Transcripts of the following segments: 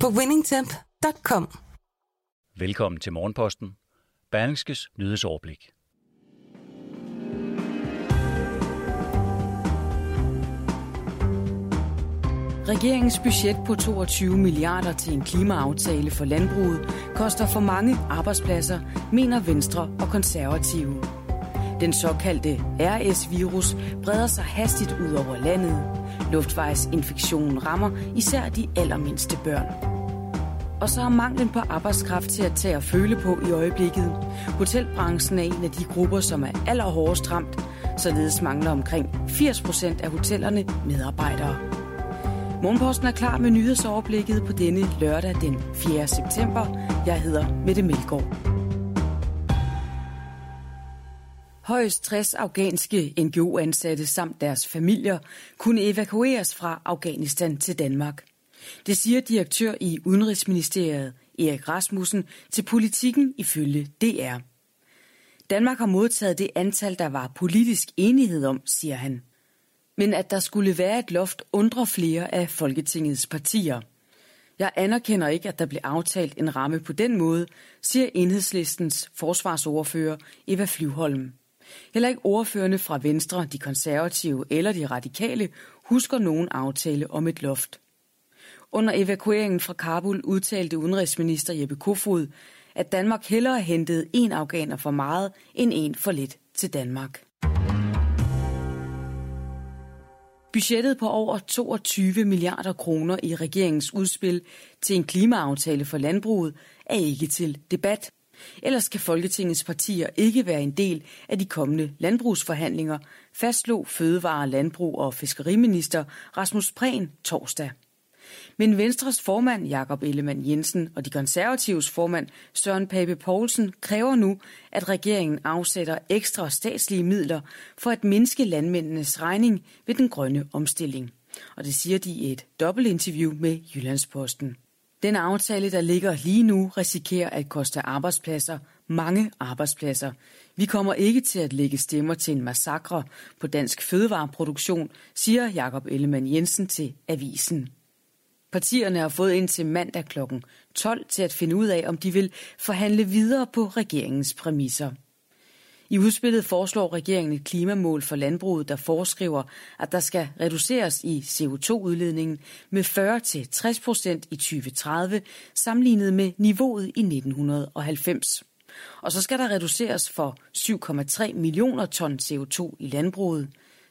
på winningtemp.com. Velkommen til Morgenposten. Berlingskes nyhedsoverblik. Regeringens budget på 22 milliarder til en klimaaftale for landbruget koster for mange arbejdspladser, mener Venstre og Konservative. Den såkaldte RS-virus breder sig hastigt ud over landet. Luftvejsinfektionen rammer især de allermindste børn. Og så er manglen på arbejdskraft til at tage og føle på i øjeblikket. Hotelbranchen er en af de grupper, som er allerhårdest ramt. Således mangler omkring 80 procent af hotellerne medarbejdere. Morgenposten er klar med nyhedsoverblikket på denne lørdag den 4. september. Jeg hedder Mette Melgaard. Højst 60 afghanske NGO-ansatte samt deres familier kunne evakueres fra Afghanistan til Danmark. Det siger direktør i Udenrigsministeriet Erik Rasmussen til politikken ifølge DR. Danmark har modtaget det antal, der var politisk enighed om, siger han men at der skulle være et loft undrer flere af Folketingets partier. Jeg anerkender ikke, at der blev aftalt en ramme på den måde, siger enhedslistens forsvarsordfører Eva Flyvholm. Heller ikke ordførende fra Venstre, de konservative eller de radikale husker nogen aftale om et loft. Under evakueringen fra Kabul udtalte udenrigsminister Jeppe Kofod, at Danmark hellere hentede en afghaner for meget end en for lidt til Danmark. Budgettet på over 22 milliarder kroner i regeringens udspil til en klimaaftale for landbruget er ikke til debat. Ellers skal Folketingets partier ikke være en del af de kommende landbrugsforhandlinger, fastslog Fødevare-, Landbrug og Fiskeriminister Rasmus Prehn torsdag. Men Venstres formand Jakob Ellemann Jensen og de konservatives formand Søren Pape Poulsen kræver nu, at regeringen afsætter ekstra statslige midler for at mindske landmændenes regning ved den grønne omstilling. Og det siger de i et dobbeltinterview med Jyllandsposten. Den aftale, der ligger lige nu, risikerer at koste arbejdspladser, mange arbejdspladser. Vi kommer ikke til at lægge stemmer til en massakre på dansk fødevareproduktion, siger Jakob Ellemann Jensen til Avisen. Partierne har fået indtil mandag kl. 12 til at finde ud af, om de vil forhandle videre på regeringens præmisser. I udspillet foreslår regeringen et klimamål for landbruget, der foreskriver, at der skal reduceres i CO2-udledningen med 40-60 procent i 2030, sammenlignet med niveauet i 1990. Og så skal der reduceres for 7,3 millioner ton CO2 i landbruget.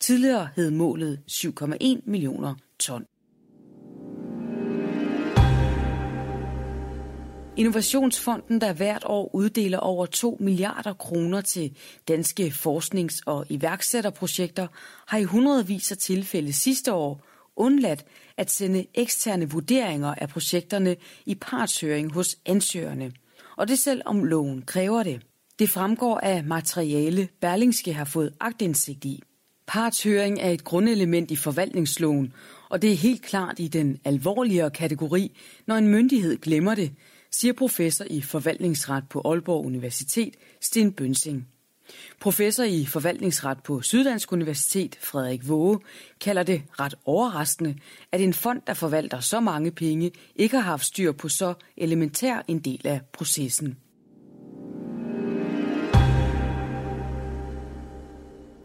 Tidligere hed målet 7,1 millioner ton. Innovationsfonden, der hvert år uddeler over 2 milliarder kroner til danske forsknings- og iværksætterprojekter, har i hundredvis af tilfælde sidste år undladt at sende eksterne vurderinger af projekterne i partshøring hos ansøgerne. Og det selv om loven kræver det. Det fremgår af materiale, Berlingske har fået agtindsigt i. Partshøring er et grundelement i forvaltningsloven, og det er helt klart i den alvorligere kategori, når en myndighed glemmer det, siger professor i forvaltningsret på Aalborg Universitet, Sten Bønsing. Professor i forvaltningsret på Syddansk Universitet, Frederik Våge, kalder det ret overraskende, at en fond, der forvalter så mange penge, ikke har haft styr på så elementær en del af processen.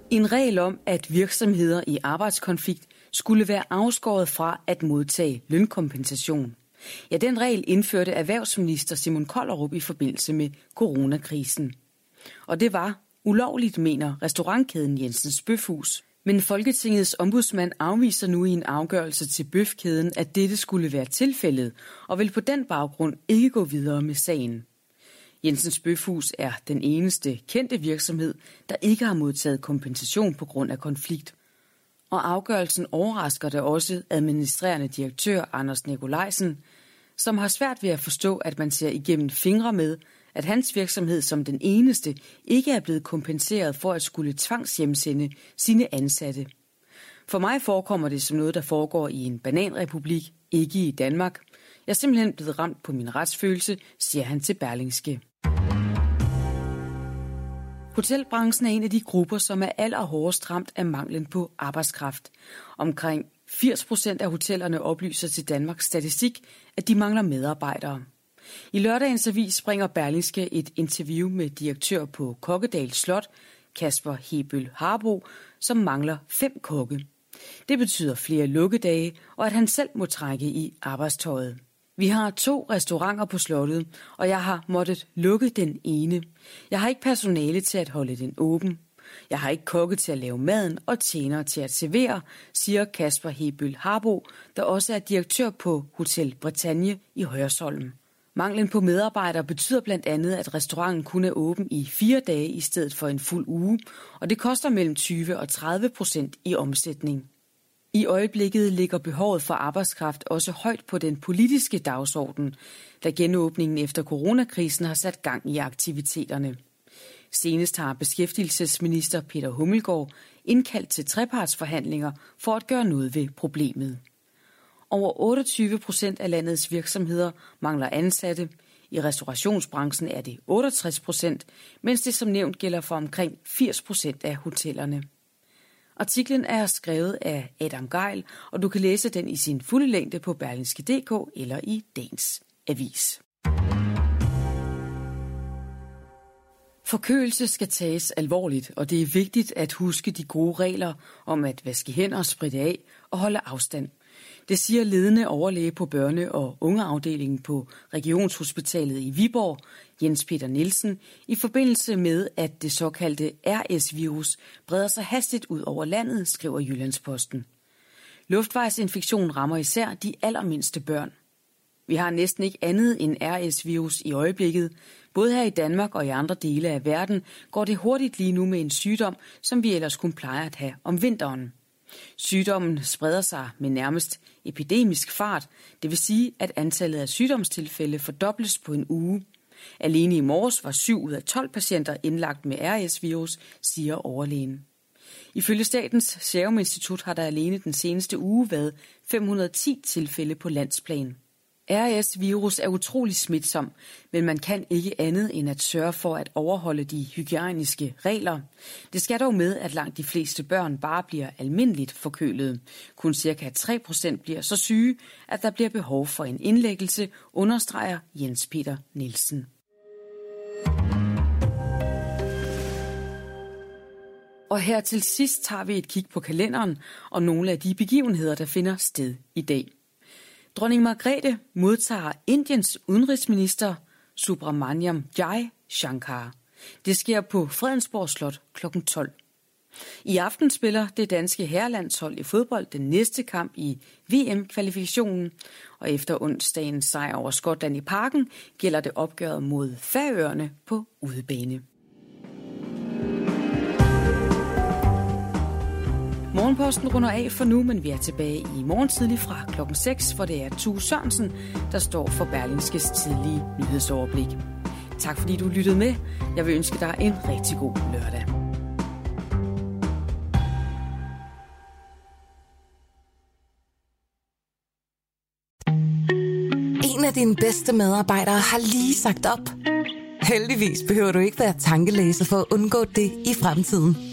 En regel om, at virksomheder i arbejdskonflikt skulle være afskåret fra at modtage lønkompensation. Ja, den regel indførte erhvervsminister Simon Kollerup i forbindelse med coronakrisen. Og det var ulovligt, mener restaurantkæden Jensens Bøfhus. Men Folketingets ombudsmand afviser nu i en afgørelse til bøfkæden, at dette skulle være tilfældet, og vil på den baggrund ikke gå videre med sagen. Jensens Bøfhus er den eneste kendte virksomhed, der ikke har modtaget kompensation på grund af konflikt. Og afgørelsen overrasker da også administrerende direktør Anders Nikolajsen, som har svært ved at forstå, at man ser igennem fingre med, at hans virksomhed som den eneste ikke er blevet kompenseret for at skulle tvangshjemsende sine ansatte. For mig forekommer det som noget, der foregår i en bananrepublik, ikke i Danmark. Jeg er simpelthen blevet ramt på min retsfølelse, siger han til Berlingske. Hotelbranchen er en af de grupper, som er allerhårdest ramt af manglen på arbejdskraft. Omkring 80 procent af hotellerne oplyser til Danmarks Statistik, at de mangler medarbejdere. I lørdagens avis springer Berlingske et interview med direktør på Kokkedal Slot, Kasper Hebøl Harbo, som mangler fem kokke. Det betyder flere lukkedage, og at han selv må trække i arbejdstøjet. Vi har to restauranter på slottet, og jeg har måttet lukke den ene. Jeg har ikke personale til at holde den åben. Jeg har ikke kokke til at lave maden og tjener til at servere, siger Kasper Hebøl Harbo, der også er direktør på Hotel Bretagne i Højersholm. Manglen på medarbejdere betyder blandt andet, at restauranten kun er åben i fire dage i stedet for en fuld uge, og det koster mellem 20 og 30 procent i omsætning. I øjeblikket ligger behovet for arbejdskraft også højt på den politiske dagsorden, da genåbningen efter coronakrisen har sat gang i aktiviteterne. Senest har beskæftigelsesminister Peter Hummelgaard indkaldt til trepartsforhandlinger for at gøre noget ved problemet. Over 28 procent af landets virksomheder mangler ansatte. I restaurationsbranchen er det 68 procent, mens det som nævnt gælder for omkring 80 procent af hotellerne. Artiklen er skrevet af Adam Geil, og du kan læse den i sin fulde længde på berlingske.dk eller i Dagens Avis. Forkølelse skal tages alvorligt, og det er vigtigt at huske de gode regler om at vaske hænder, spritte af og holde afstand – det siger ledende overlæge på børne- og ungeafdelingen på Regionshospitalet i Viborg, Jens Peter Nielsen, i forbindelse med, at det såkaldte RS-virus breder sig hastigt ud over landet, skriver Jyllandsposten. Luftvejsinfektion rammer især de allermindste børn. Vi har næsten ikke andet end RS-virus i øjeblikket. Både her i Danmark og i andre dele af verden går det hurtigt lige nu med en sygdom, som vi ellers kun plejer at have om vinteren. Sygdommen spreder sig med nærmest epidemisk fart, det vil sige, at antallet af sygdomstilfælde fordobles på en uge. Alene i morges var 7 ud af 12 patienter indlagt med RS-virus, siger overlægen. Ifølge Statens Serum Institut har der alene den seneste uge været 510 tilfælde på landsplan. RS-virus er utrolig smitsom, men man kan ikke andet end at sørge for at overholde de hygiejniske regler. Det skal dog med, at langt de fleste børn bare bliver almindeligt forkølet. Kun ca. 3% bliver så syge, at der bliver behov for en indlæggelse, understreger Jens Peter Nielsen. Og her til sidst tager vi et kig på kalenderen og nogle af de begivenheder, der finder sted i dag. Dronning Margrethe modtager Indiens udenrigsminister Subramaniam Jai Shankar. Det sker på Fredensborg Slot kl. 12. I aften spiller det danske herrelandshold i fodbold den næste kamp i VM-kvalifikationen, og efter onsdagens sejr over Skotland i parken gælder det opgøret mod Færøerne på udebane. Morgenposten runder af for nu, men vi er tilbage i morgen tidlig fra klokken 6, hvor det er Tue Sørensen, der står for Berlingskes tidlige nyhedsoverblik. Tak fordi du lyttede med. Jeg vil ønske dig en rigtig god lørdag. En af dine bedste medarbejdere har lige sagt op. Heldigvis behøver du ikke være tankelæser for at undgå det i fremtiden.